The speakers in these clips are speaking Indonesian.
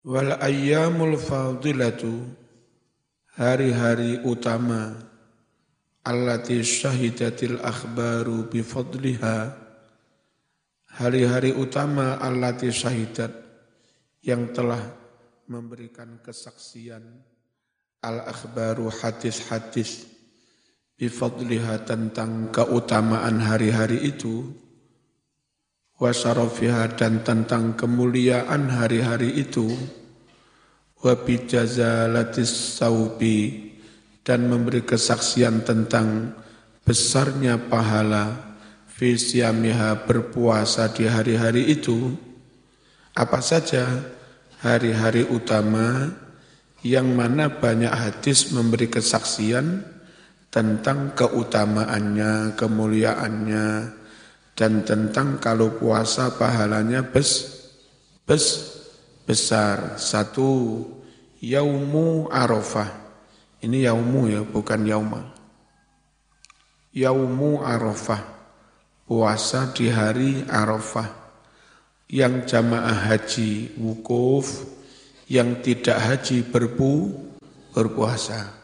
Wal ayyamul fadilatu hari-hari utama allati syahidatil akhbaru bifadliha hari-hari utama allati syahidat yang telah memberikan kesaksian al-akhbaru hadis-hadis bifadliha tentang keutamaan hari-hari itu wasyarafiha dan tentang kemuliaan hari-hari itu wa bijazalatis saubi dan memberi kesaksian tentang besarnya pahala fi berpuasa di hari-hari itu. Apa saja hari-hari utama yang mana banyak hadis memberi kesaksian tentang keutamaannya, kemuliaannya, dan tentang kalau puasa pahalanya bes, bes, besar. Satu, yaumu arafah. Ini yaumu ya, bukan yauma. Yaumu arafah. Puasa di hari arafah. Yang jamaah haji wukuf, yang tidak haji berpu, berpuasa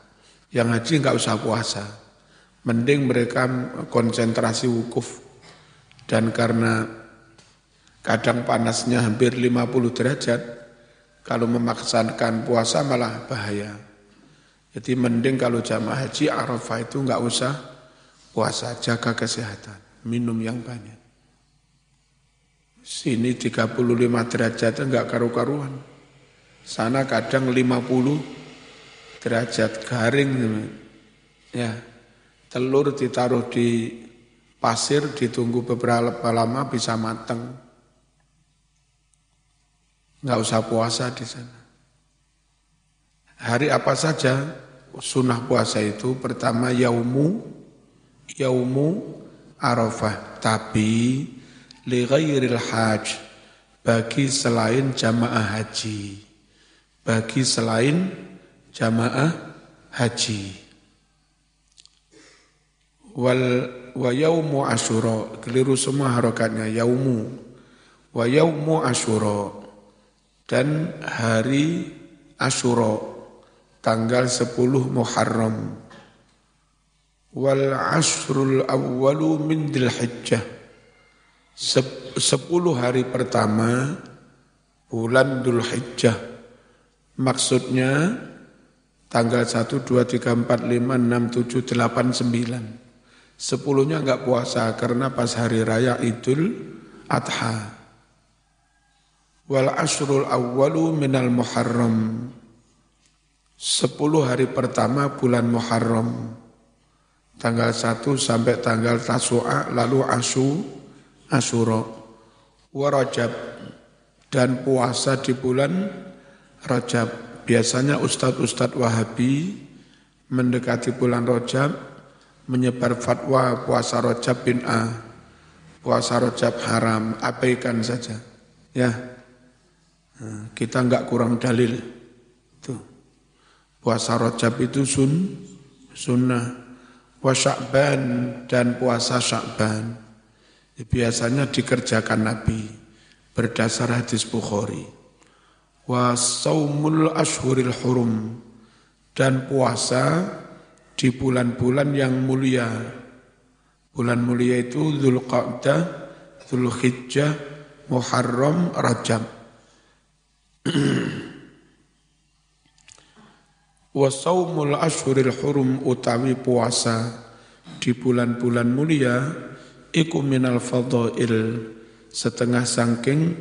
yang haji nggak usah puasa. Mending mereka konsentrasi wukuf. Dan karena kadang panasnya hampir 50 derajat, kalau memaksakan puasa malah bahaya. Jadi mending kalau jamaah haji Arafah itu nggak usah puasa, jaga kesehatan, minum yang banyak. Sini 35 derajat enggak karu-karuan. Sana kadang 50 derajat garing ya telur ditaruh di pasir ditunggu beberapa lama bisa matang nggak usah puasa di sana. Hari apa saja sunnah puasa itu pertama yaumu yaumu arafah tapi li ghairil haj bagi selain jamaah haji. Bagi selain jamaah haji. Wal wa yaumu asyura, keliru semua harokatnya, yaumu. Wa yaumu asyura, dan hari asyura, tanggal 10 Muharram. Wal asrul awwalu min hijjah. Sepuluh hari pertama bulan Dhul Hijjah. Maksudnya Tanggal 1, 2, 3, 4, 5, 6, 7, 8, 9. Sepuluhnya enggak puasa karena pas hari raya Idul Adha. Wal asrul awwalu minal muharram. Sepuluh hari pertama bulan Muharram. Tanggal 1 sampai tanggal Tasu'a lalu Asu, Asyura. Warajab dan puasa di bulan Rajab Biasanya ustadz-ustadz Wahabi mendekati bulan Rojab menyebar fatwa puasa Rojab bin A, puasa Rojab haram, abaikan saja. Ya, nah, kita enggak kurang dalil. Tuh. Puasa Rojab itu sun, sunnah. Wa Sya'ban dan puasa Sya'ban. Biasanya dikerjakan Nabi berdasar hadis Bukhari wa saumul ashuril hurum dan puasa di bulan-bulan yang mulia. Bulan mulia itu Dzulqa'dah, Dzulhijjah, Muharram, Rajab. wa saumul ashuril hurum utawi puasa di bulan-bulan mulia iku minal fadhail setengah sangking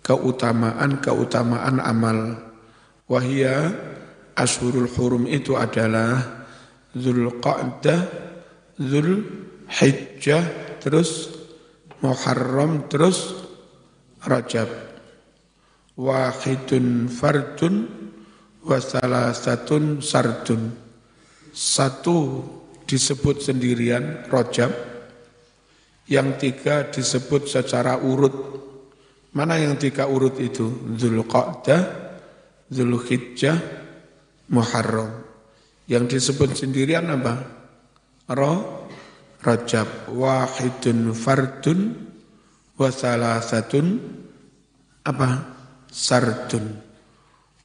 keutamaan-keutamaan amal. Wahia Ashurul Hurum itu adalah Zulqa'dah, Zulhijjah, terus Muharram, terus Rajab. Wahidun fardun wasalasatun sardun. Satu disebut sendirian, Rajab. Yang tiga disebut secara urut, Mana yang tiga urut itu? Zulqa'dah, Zulhijjah, Muharram. Yang disebut sendirian apa? Ro, Rajab, wahidun fardun, wasalasatun, apa? Sardun.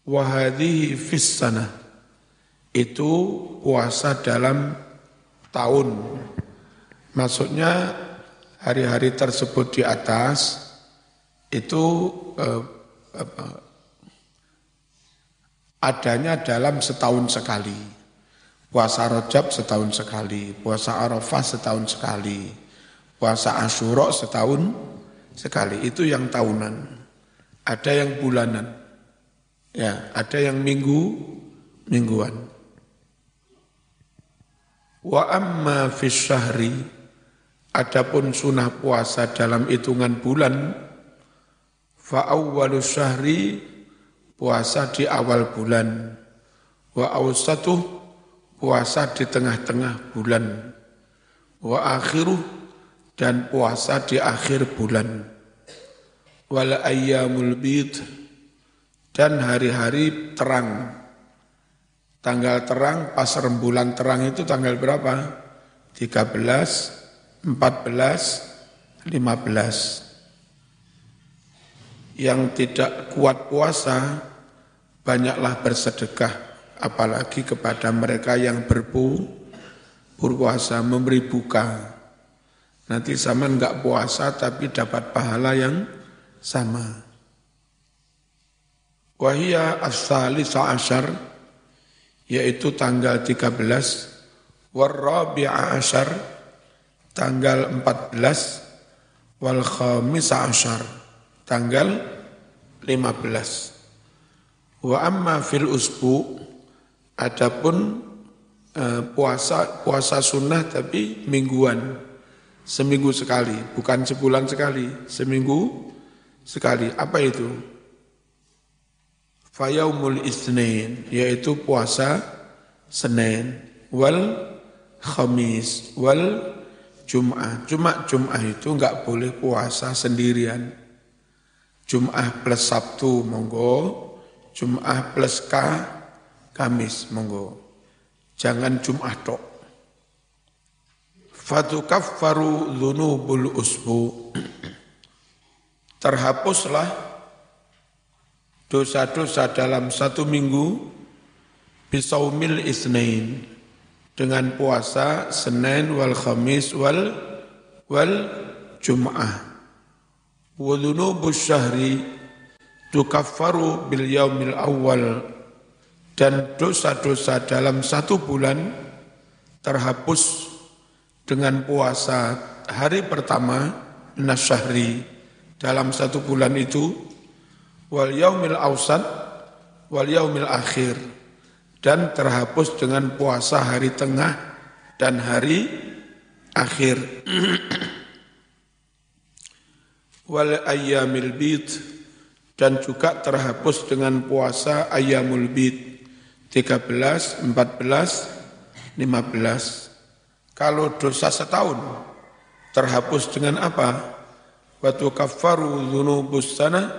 Wahadihi fis sana. Itu puasa dalam tahun. Maksudnya hari-hari tersebut di atas itu eh, adanya dalam setahun sekali. Puasa Rojab setahun sekali, puasa Arafah setahun sekali, puasa Asyura setahun sekali. Itu yang tahunan. Ada yang bulanan. Ya, ada yang minggu, mingguan. Wa amma fi syahri adapun sunnah puasa dalam hitungan bulan fa awwalu syahri puasa di awal bulan wa awsatuh puasa di tengah-tengah bulan wa akhiruh dan puasa di akhir bulan wal ayyamul bid dan hari-hari terang Tanggal terang pas rembulan terang itu tanggal berapa? 13, 14, 15. Yang tidak kuat puasa, banyaklah bersedekah, apalagi kepada mereka yang berpu, berpuasa, memberi buka. Nanti sama enggak puasa tapi dapat pahala yang sama. Wahia as-salisa asyar, yaitu tanggal 13 warrabi'a asyar tanggal 14 wal khamis asyar tanggal 15 wa amma fil usbu adapun eh, puasa puasa sunnah tapi mingguan seminggu sekali bukan sebulan sekali seminggu sekali apa itu fayaumul isnin yaitu puasa Senin wal Khamis wal Jum'ah. Cuma Jum'ah itu enggak boleh puasa sendirian. Jum'ah plus Sabtu monggo, Jum'ah plus K Kamis monggo. Jangan Jum'ah tok. Fatukaffaru dzunubul usbu. Terhapuslah dosa-dosa dalam satu minggu bisaumil isnain dengan puasa Senin wal Khamis wal wal Jum'ah. Wa dzunubus syahri tukaffaru bil yaumil awal dan dosa-dosa dalam satu bulan terhapus dengan puasa hari pertama nasyahri. Dalam satu bulan itu wal yaumil awsat wal yaumil akhir dan terhapus dengan puasa hari tengah dan hari akhir. Wal ayyamil bid dan juga terhapus dengan puasa ayyamul bid 13, 14, 15 kalau dosa setahun terhapus dengan apa? Watu kafaru dzunubus sana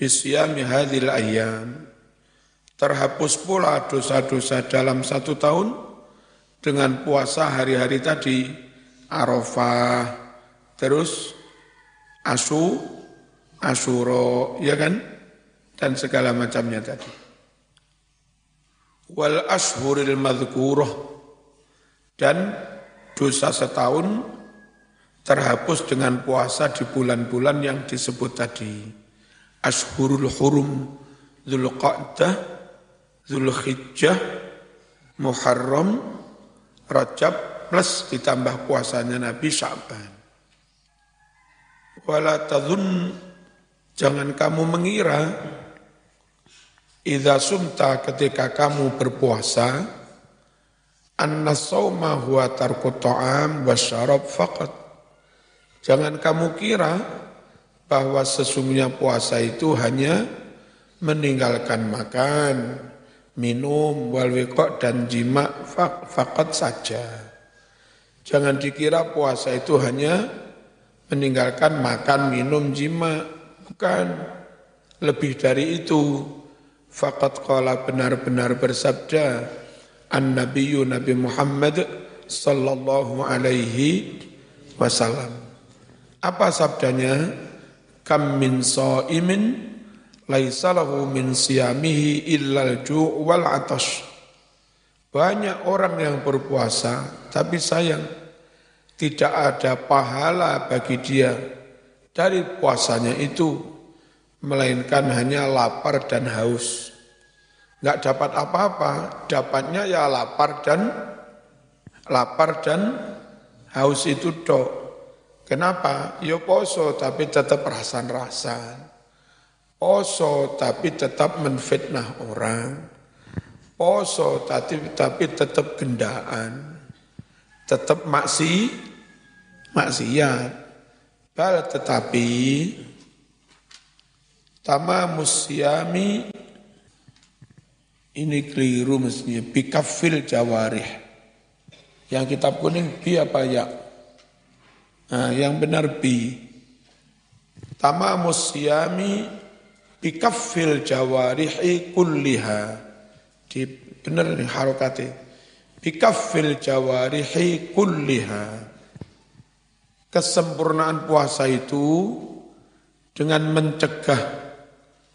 bisyami hadhil ayyam. Terhapus pula dosa-dosa dalam satu tahun dengan puasa hari-hari tadi. Arafah, terus asu, asuro, ya kan? Dan segala macamnya tadi. Wal ashuril madhkuroh. Dan dosa setahun terhapus dengan puasa di bulan-bulan yang disebut tadi ashurul hurum Zulqa'dah, Zulhijjah, Muharram, Rajab plus ditambah puasanya Nabi Sya'ban. Wala tadhun jangan kamu mengira idza sumta ketika kamu berpuasa anna sauma huwa tarku ta'am wa syarab faqat. Jangan kamu kira bahwa sesungguhnya puasa itu hanya meninggalkan makan, minum, wal dan jima fak, fakat saja. Jangan dikira puasa itu hanya meninggalkan makan, minum, jima. Bukan. Lebih dari itu. Fakat kala benar-benar bersabda An-Nabiyyu Nabi Muhammad sallallahu alaihi wasallam. Apa sabdanya? kam min imin laisa lahu min siyamihi illal ju' wal atash. Banyak orang yang berpuasa, tapi sayang, tidak ada pahala bagi dia dari puasanya itu, melainkan hanya lapar dan haus. Nggak dapat apa-apa, dapatnya ya lapar dan lapar dan haus itu dok. Kenapa? Yo ya poso tapi tetap rasan-rasan. Poso tapi tetap menfitnah orang poso tapi tapi tetap gendaan, tetap maksi maksiat. Bal tetapi tama musyami ini keliru mestinya bikafil jawarih. Yang kitab kuning bi apa ya? Nah, yang benar bi. Tama musyami bikafil jawarihi kulliha di benar nih harokati. Bikafil jawarihi kulliha. Kesempurnaan puasa itu dengan mencegah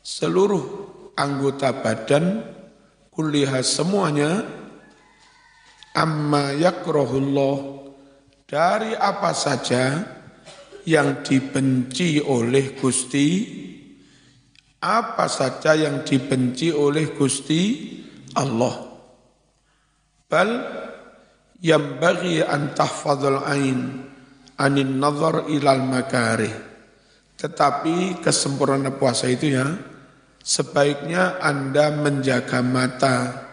seluruh anggota badan kulliha semuanya amma yakrohullah dari apa saja yang dibenci oleh Gusti apa saja yang dibenci oleh Gusti Allah. Bal yang bagi an tahfadul ain anin nazar ilal makari. Tetapi kesempurnaan puasa itu ya, sebaiknya Anda menjaga mata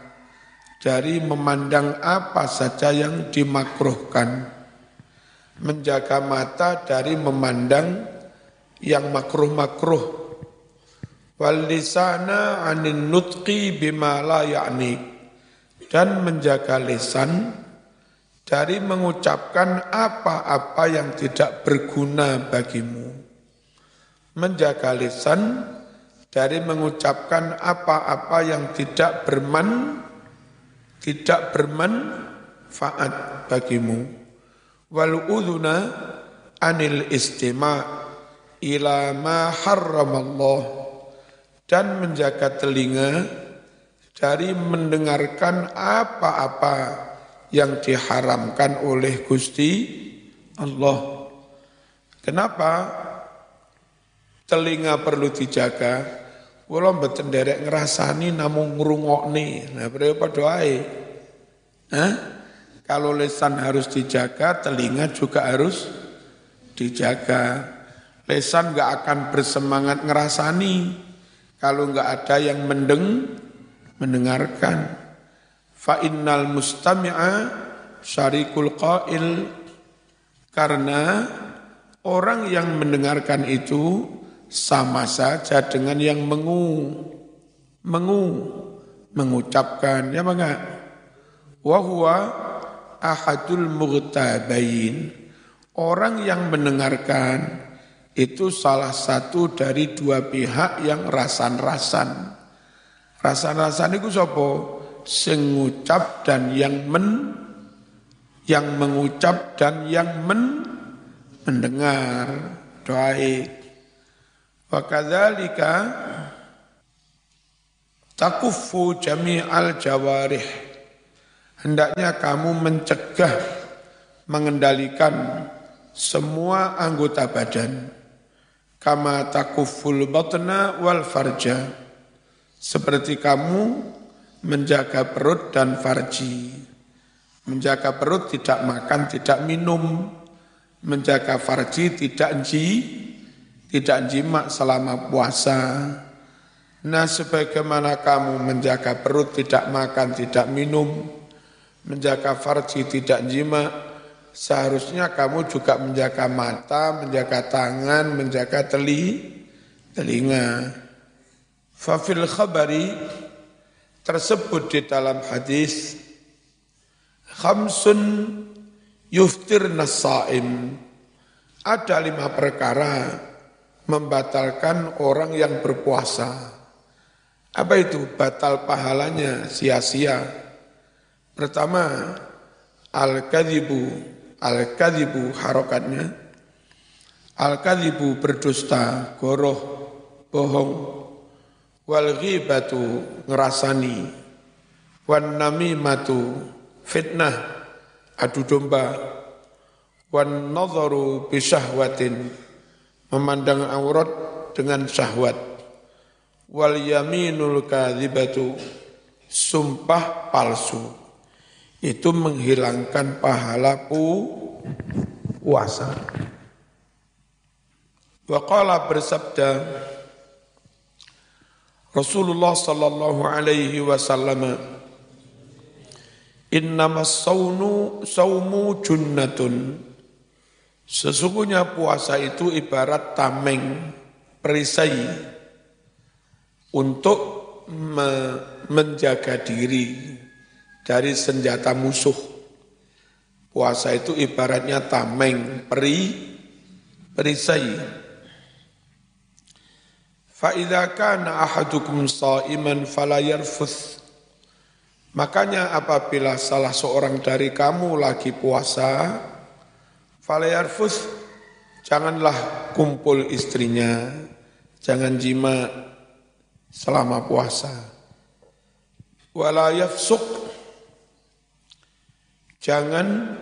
dari memandang apa saja yang dimakruhkan. Menjaga mata dari memandang yang makruh-makruh wal lisana anin nutqi bima la dan menjaga lisan dari mengucapkan apa-apa yang tidak berguna bagimu. Menjaga lisan dari mengucapkan apa-apa yang tidak berman tidak bermanfaat bagimu. Wal udhuna anil istima' ila ma harramallah dan menjaga telinga dari mendengarkan apa-apa yang diharamkan oleh Gusti Allah. Kenapa telinga perlu dijaga? Kula mboten derek ngrasani namung ngrungokne. Nah, berapa doae? Hah? Kalau lesan harus dijaga, telinga juga harus dijaga. Lesan nggak akan bersemangat ngerasani kalau enggak ada yang mendeng, mendengarkan. Fa innal mustami'a syarikul qail karena orang yang mendengarkan itu sama saja dengan yang mengu. Mengu. Mengucapkan ya enggak? Wa huwa ahadul mughtabain orang yang mendengarkan itu salah satu dari dua pihak yang rasan-rasan. Rasan-rasan itu sopo sengucap dan yang men yang mengucap dan yang men mendengar. Doaik. Wa kadzalika takuffu jami'al jawarih. Hendaknya kamu mencegah mengendalikan semua anggota badan. Kama takuful batna wal farja. Seperti kamu menjaga perut dan farji. Menjaga perut tidak makan tidak minum. Menjaga farji tidak ji tidak jima selama puasa. Nah sebagaimana kamu menjaga perut tidak makan tidak minum menjaga farji tidak jima seharusnya kamu juga menjaga mata, menjaga tangan, menjaga teli, telinga. Fafil khabari tersebut di dalam hadis khamsun yuftir nasaim ada lima perkara membatalkan orang yang berpuasa. Apa itu? Batal pahalanya sia-sia. Pertama, al-kadhibu Al-kadhibu harokatnya. Al-kadhibu berdusta, goroh, bohong. wal ghibatu ngerasani wan namimatu fitnah adu domba wan nadharu bisyahwatin memandang aurat dengan syahwat. Wal yaminul kadzibatu sumpah palsu. Itu menghilangkan pahala pu puasa. Waqala bersabda Rasulullah sallallahu alaihi wasallam Innamas saunu saumu junnatun Sesungguhnya puasa itu ibarat tameng perisai untuk me menjaga diri dari senjata musuh. Puasa itu ibaratnya tameng peri perisai. Fa'idha kana ahadukum sa'iman fala yarfuth. Makanya apabila salah seorang dari kamu lagi puasa, fala yarfuth, janganlah kumpul istrinya, jangan jima selama puasa. Wala yafsuk, jangan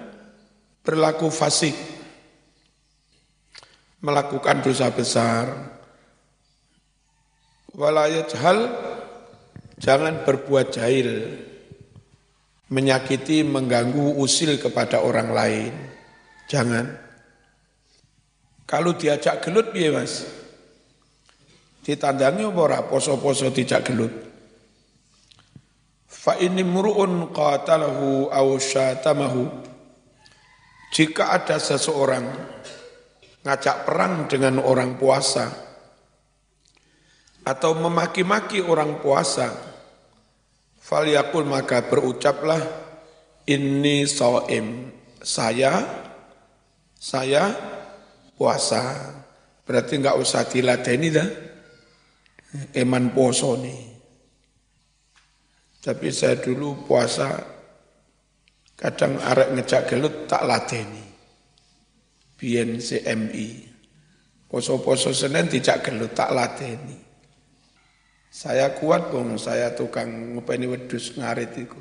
berlaku fasik, melakukan dosa besar, walayat hal jangan berbuat jahil menyakiti mengganggu usil kepada orang lain jangan. Kalau diajak gelut piye Mas? Ditandangi ora? Poso-poso dijak gelut. Fa ini murun qatalahu aw syatamahu. Jika ada seseorang ngajak perang dengan orang puasa atau memaki-maki orang puasa, falyakul maka berucaplah ini so'im, saya, saya puasa. Berarti enggak usah diladeni dah, eman poso nih. Tapi saya dulu puasa, kadang arek ngejak gelut tak ladeni. CMI. Poso-poso Senin tidak gelut tak ladeni. Saya kuat bong, saya tukang ngopeni wedus ngarit itu.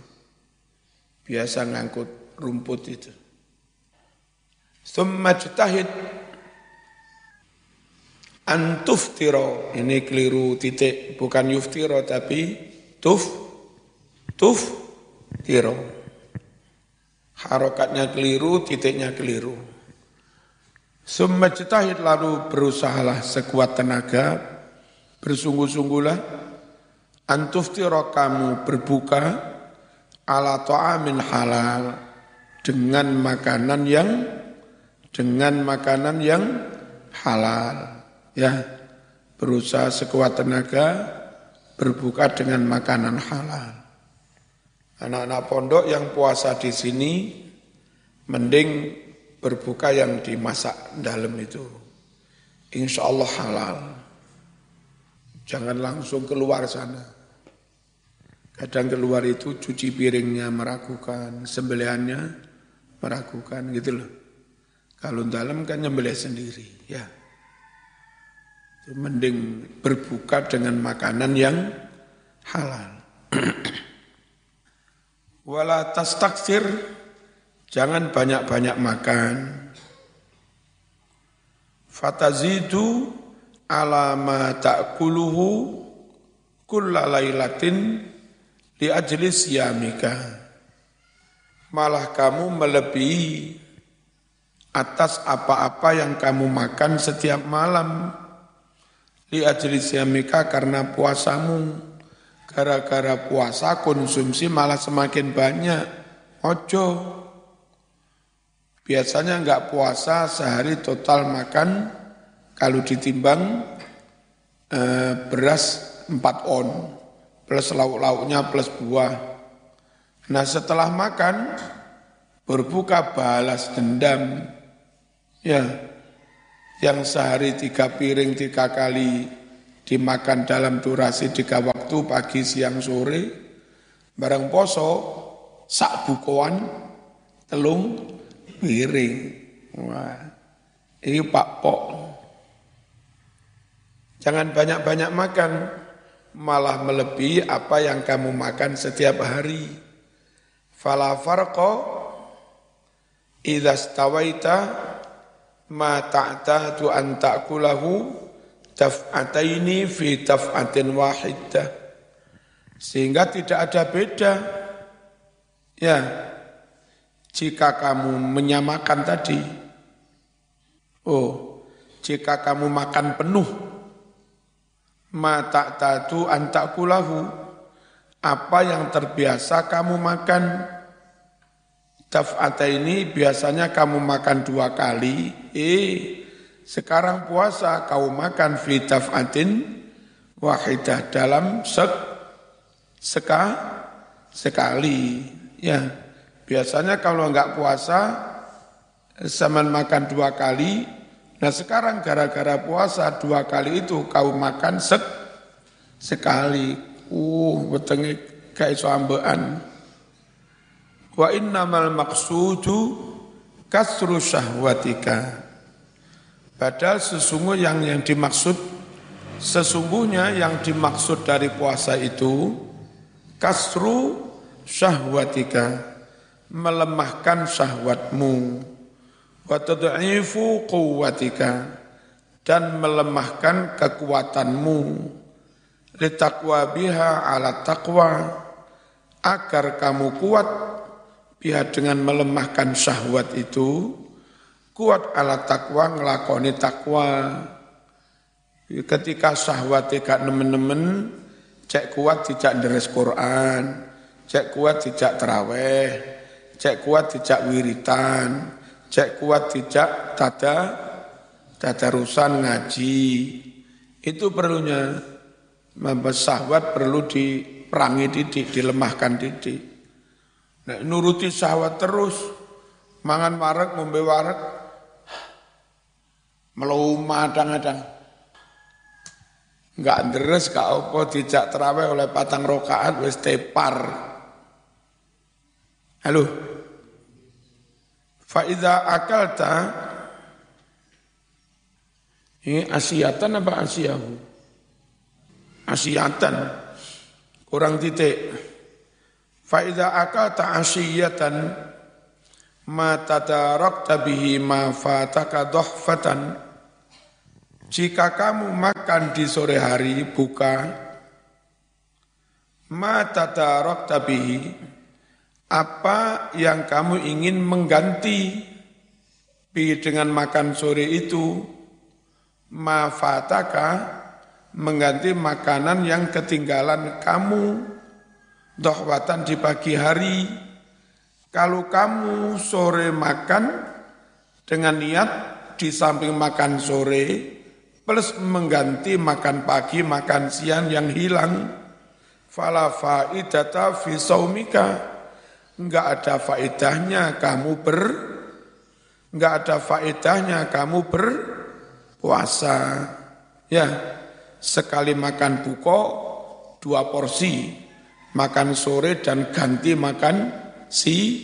Biasa ngangkut rumput itu. Summa jutahid antuftiro. Ini keliru titik, bukan yuftiro tapi tuf, tuf, tiro. Harokatnya keliru, titiknya keliru. Summa jutahid lalu berusahalah sekuat tenaga bersungguh-sungguhlah antuftiro kamu berbuka ala ta'amin halal dengan makanan yang dengan makanan yang halal ya berusaha sekuat tenaga berbuka dengan makanan halal anak-anak pondok yang puasa di sini mending berbuka yang dimasak dalam itu insya Allah halal Jangan langsung keluar sana. Kadang keluar itu cuci piringnya meragukan, sembelihannya meragukan gitu loh. Kalau dalam kan nyembelih sendiri, ya. Mending berbuka dengan makanan yang halal. Wala tas taksir, jangan banyak-banyak makan. Fatazidu ala ma ta'kuluhu kulla lailatin di ajli siyamika. Malah kamu melebihi atas apa-apa yang kamu makan setiap malam di ajli siyamika karena puasamu. Gara-gara puasa konsumsi malah semakin banyak. Ojo. Biasanya enggak puasa sehari total makan kalau ditimbang eh, beras 4 on, plus lauk-lauknya plus buah. Nah setelah makan, berbuka balas dendam. Ya, yang sehari tiga piring tiga kali dimakan dalam durasi tiga waktu pagi siang sore barang poso sak bukuan telung piring wah ini pak pok Jangan banyak-banyak makan. malah melebihi apa yang kamu makan setiap hari. Fala farqa idza stawaita ma ta'tadu an ta'kulahu taf'ataini fi taf'atin wahidah. Sehingga tidak ada beda. Ya, jika kamu menyamakan tadi, oh, jika kamu makan penuh, mata tatu antakulahu, apa yang terbiasa kamu makan, taf'ata ini biasanya kamu makan dua kali, eh, sekarang puasa kau makan fi taf'atin wahidah dalam sek, seka, sekali, ya. Biasanya kalau enggak puasa, zaman makan dua kali, nah sekarang gara-gara puasa dua kali itu kau makan sek, sekali. Uh, wetenge kayak soambean. Wa innamal maksudu kasru syahwatika. Padahal sesungguhnya yang yang dimaksud sesungguhnya yang dimaksud dari puasa itu kasru syahwatika melemahkan syahwatmu wa tad'ifu quwwatika dan melemahkan kekuatanmu litaqwa biha ala taqwa agar kamu kuat biha dengan melemahkan syahwat itu kuat ala taqwa ngelakoni takwa ketika syahwat tidak nemen-nemen cek kuat tidak deres Quran cek kuat tidak terawih cek kuat tidak wiritan, cek kuat tidak tada tadarusan ngaji. Itu perlunya membesahwat perlu diperangi didik, dilemahkan didik. Nah, nuruti sahwat terus, mangan warak, ngombe warak, meluma adang-adang. Enggak deres gak apa dijak terawih oleh patang rokaat wis tepar. Halo. Faiza akalta ini asiatan apa asiahu? Asiatan. Kurang titik. Faiza akalta asiyatan ma tadarakta bihi ma fataka dohfatan. Jika kamu makan di sore hari buka, ma tadarakta bihi apa yang kamu ingin mengganti? Dengan makan sore itu. Mafataka mengganti makanan yang ketinggalan kamu dohwatan di pagi hari. Kalau kamu sore makan dengan niat di samping makan sore plus mengganti makan pagi makan siang yang hilang fala faidata fi saumika. Enggak ada faedahnya kamu ber enggak ada faedahnya kamu berpuasa. Ya, sekali makan buko dua porsi, makan sore dan ganti makan si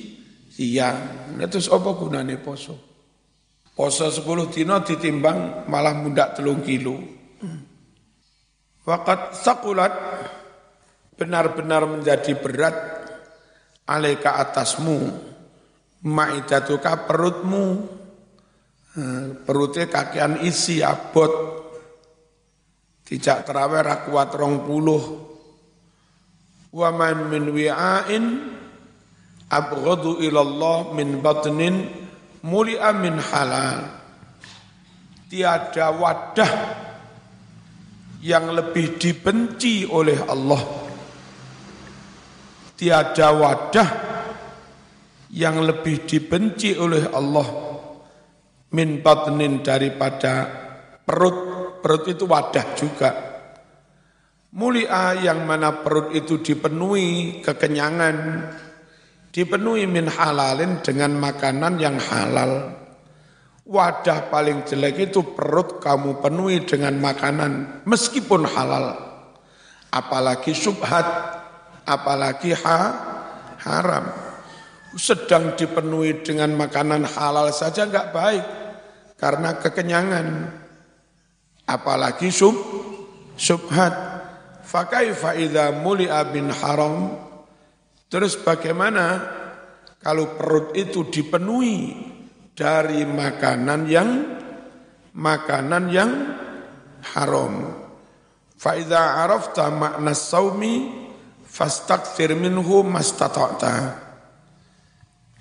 siang. Nah, terus apa gunanya poso? Poso 10 dino ditimbang malah mundak telung kilo. Wakat sakulat benar-benar menjadi berat alaika atasmu maidatuka perutmu eh, perutnya kakian isi abot tidak terawih rakuat rong puluh wa man min wi'ain abghadu ilallah min batnin mulia min halal. Tiada wadah yang lebih dibenci oleh Allah. Tiada wadah yang lebih dibenci oleh Allah min batnin daripada perut. Perut itu wadah juga mulia yang mana perut itu dipenuhi kekenyangan dipenuhi min halalin dengan makanan yang halal wadah paling jelek itu perut kamu penuhi dengan makanan meskipun halal apalagi subhat apalagi ha, haram. Sedang dipenuhi dengan makanan halal saja enggak baik karena kekenyangan. Apalagi sub, subhat. Fakaifa idza muli'a bin haram. Terus bagaimana kalau perut itu dipenuhi dari makanan yang makanan yang haram? Fa idza arafta makna saumi fastakthir minhu mastata'ta.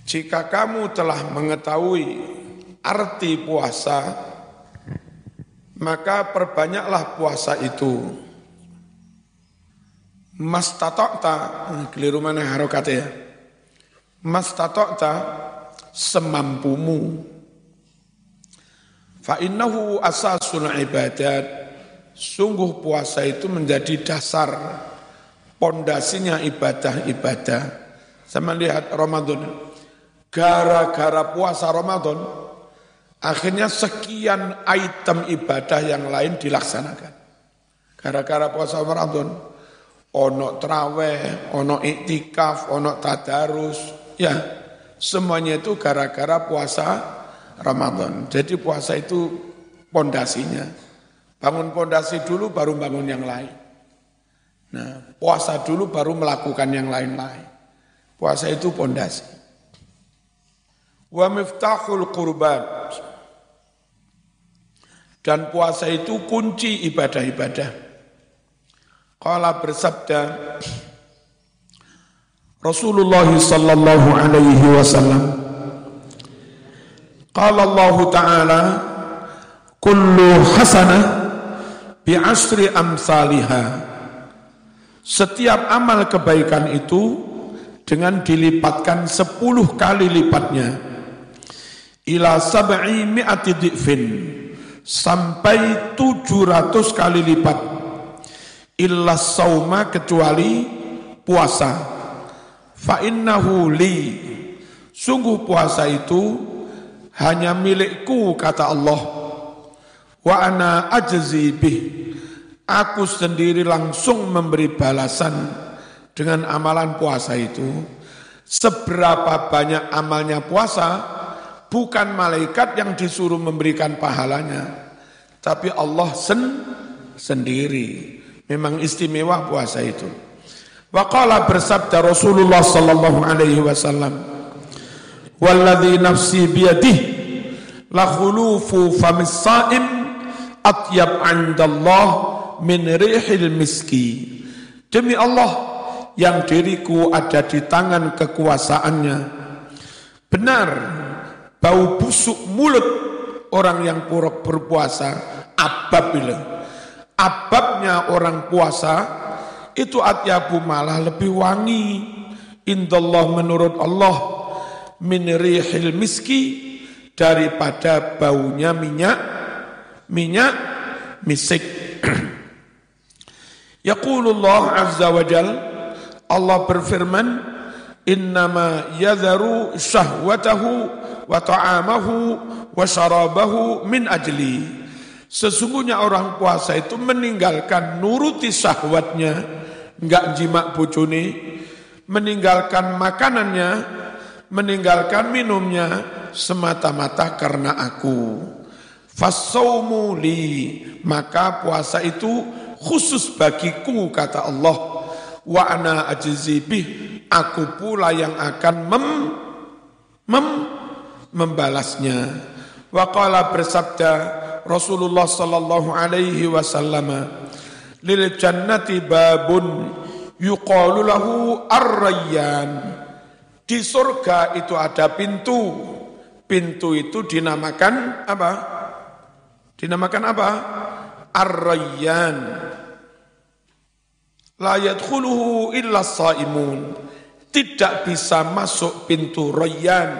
Jika kamu telah mengetahui arti puasa maka perbanyaklah puasa itu mastata'ta keliru mana harokatnya mastata'ta semampumu. Fa innahu asasul ibadat. Sungguh puasa itu menjadi dasar pondasinya ibadah-ibadah. Sama lihat Ramadan. Gara-gara puasa Ramadan akhirnya sekian item ibadah yang lain dilaksanakan. Gara-gara puasa Ramadan ono traweh, ono iktikaf, ono tadarus, ya semuanya itu gara-gara puasa Ramadan. Jadi puasa itu pondasinya. Bangun pondasi dulu baru bangun yang lain. Nah, puasa dulu baru melakukan yang lain-lain. Puasa itu pondasi. Wa miftahul qurban. Dan puasa itu kunci ibadah-ibadah. Qala bersabda Rasulullah sallallahu alaihi wasallam Qala Allah Ta'ala Kullu hasanah bi asri amsalihah Setiap amal kebaikan itu dengan dilipatkan sepuluh kali lipatnya. Ila sab'i mi'ati sampai tujuh ratus kali lipat illa sauma kecuali puasa. Fa innahu li. Sungguh puasa itu hanya milikku kata Allah. Wa ana ajzi bih. Aku sendiri langsung memberi balasan dengan amalan puasa itu. Seberapa banyak amalnya puasa bukan malaikat yang disuruh memberikan pahalanya tapi Allah sen sendiri Memang istimewa puasa itu. Waqala bersabda Rasulullah sallallahu alaihi wasallam, "Walladzi nafsi biyadih la khulufu famis saim atyab 'indallah min rihil miski." Demi Allah yang diriku ada di tangan kekuasaannya. Benar, bau busuk mulut orang yang berpuasa apabila ababnya orang puasa itu atyabu malah lebih wangi. Indallah menurut Allah min rihil miski daripada baunya minyak minyak misik. Yaqulullah azza wa jal Allah berfirman innama yadharu syahwatahu wa ta'amahu wa syarabahu min ajli Sesungguhnya orang puasa itu meninggalkan nuruti syahwatnya, enggak jimak bojone, meninggalkan makanannya, meninggalkan minumnya semata-mata karena aku. Fasaumu maka puasa itu khusus bagiku kata Allah. Wa ana ajzibih, aku pula yang akan mem, mem membalasnya. Wa qala bersabda Rasulullah sallallahu alaihi wasallam lil jannati babun yuqalu lahu ar-rayyan. Di surga itu ada pintu. Pintu itu dinamakan apa? Dinamakan apa? Ar-rayyan. La yadkhuluhu illa saimun tidak bisa masuk pintu rayyan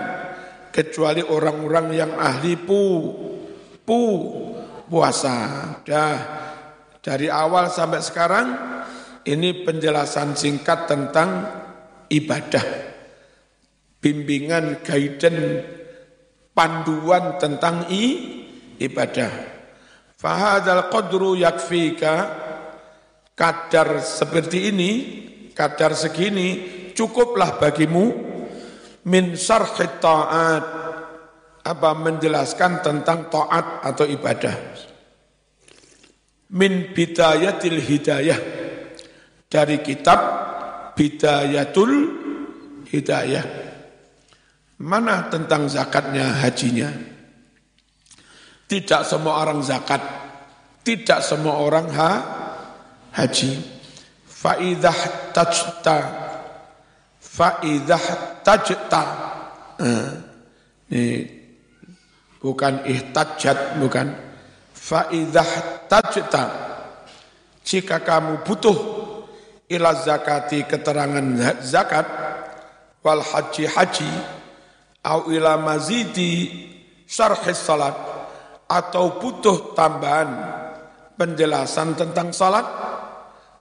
kecuali orang-orang yang ahli pu pu puasa. Dah dari awal sampai sekarang ini penjelasan singkat tentang ibadah. Bimbingan, guidance, panduan tentang i, ibadah. Fahadal qadru yakfika kadar seperti ini, kadar segini cukuplah bagimu min syarhit ta'at apa menjelaskan tentang taat atau ibadah. Min bidayatil hidayah dari kitab Bidayatul Hidayah. Mana tentang zakatnya hajinya? Tidak semua orang zakat, tidak semua orang ha, haji. Faidah tajta, faidah tajta. Eh, ini bukan ihtajat, bukan. Faidah tajta. Jika kamu butuh ila zakati keterangan zakat wal haji haji au ila mazidi syarhis salat atau butuh tambahan penjelasan tentang salat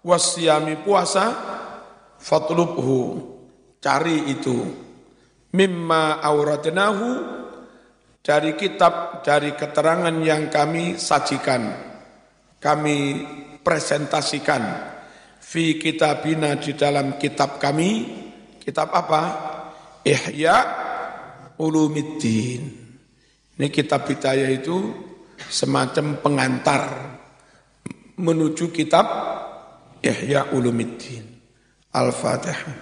wasyami puasa fatlubhu cari itu mimma auratnahu dari kitab dari keterangan yang kami sajikan kami presentasikan fi kitabina di dalam kitab kami kitab apa Ihya Ulumiddin. Ini kitab Hidayah itu semacam pengantar menuju kitab Ihya Ulumiddin. Al-Fatihah.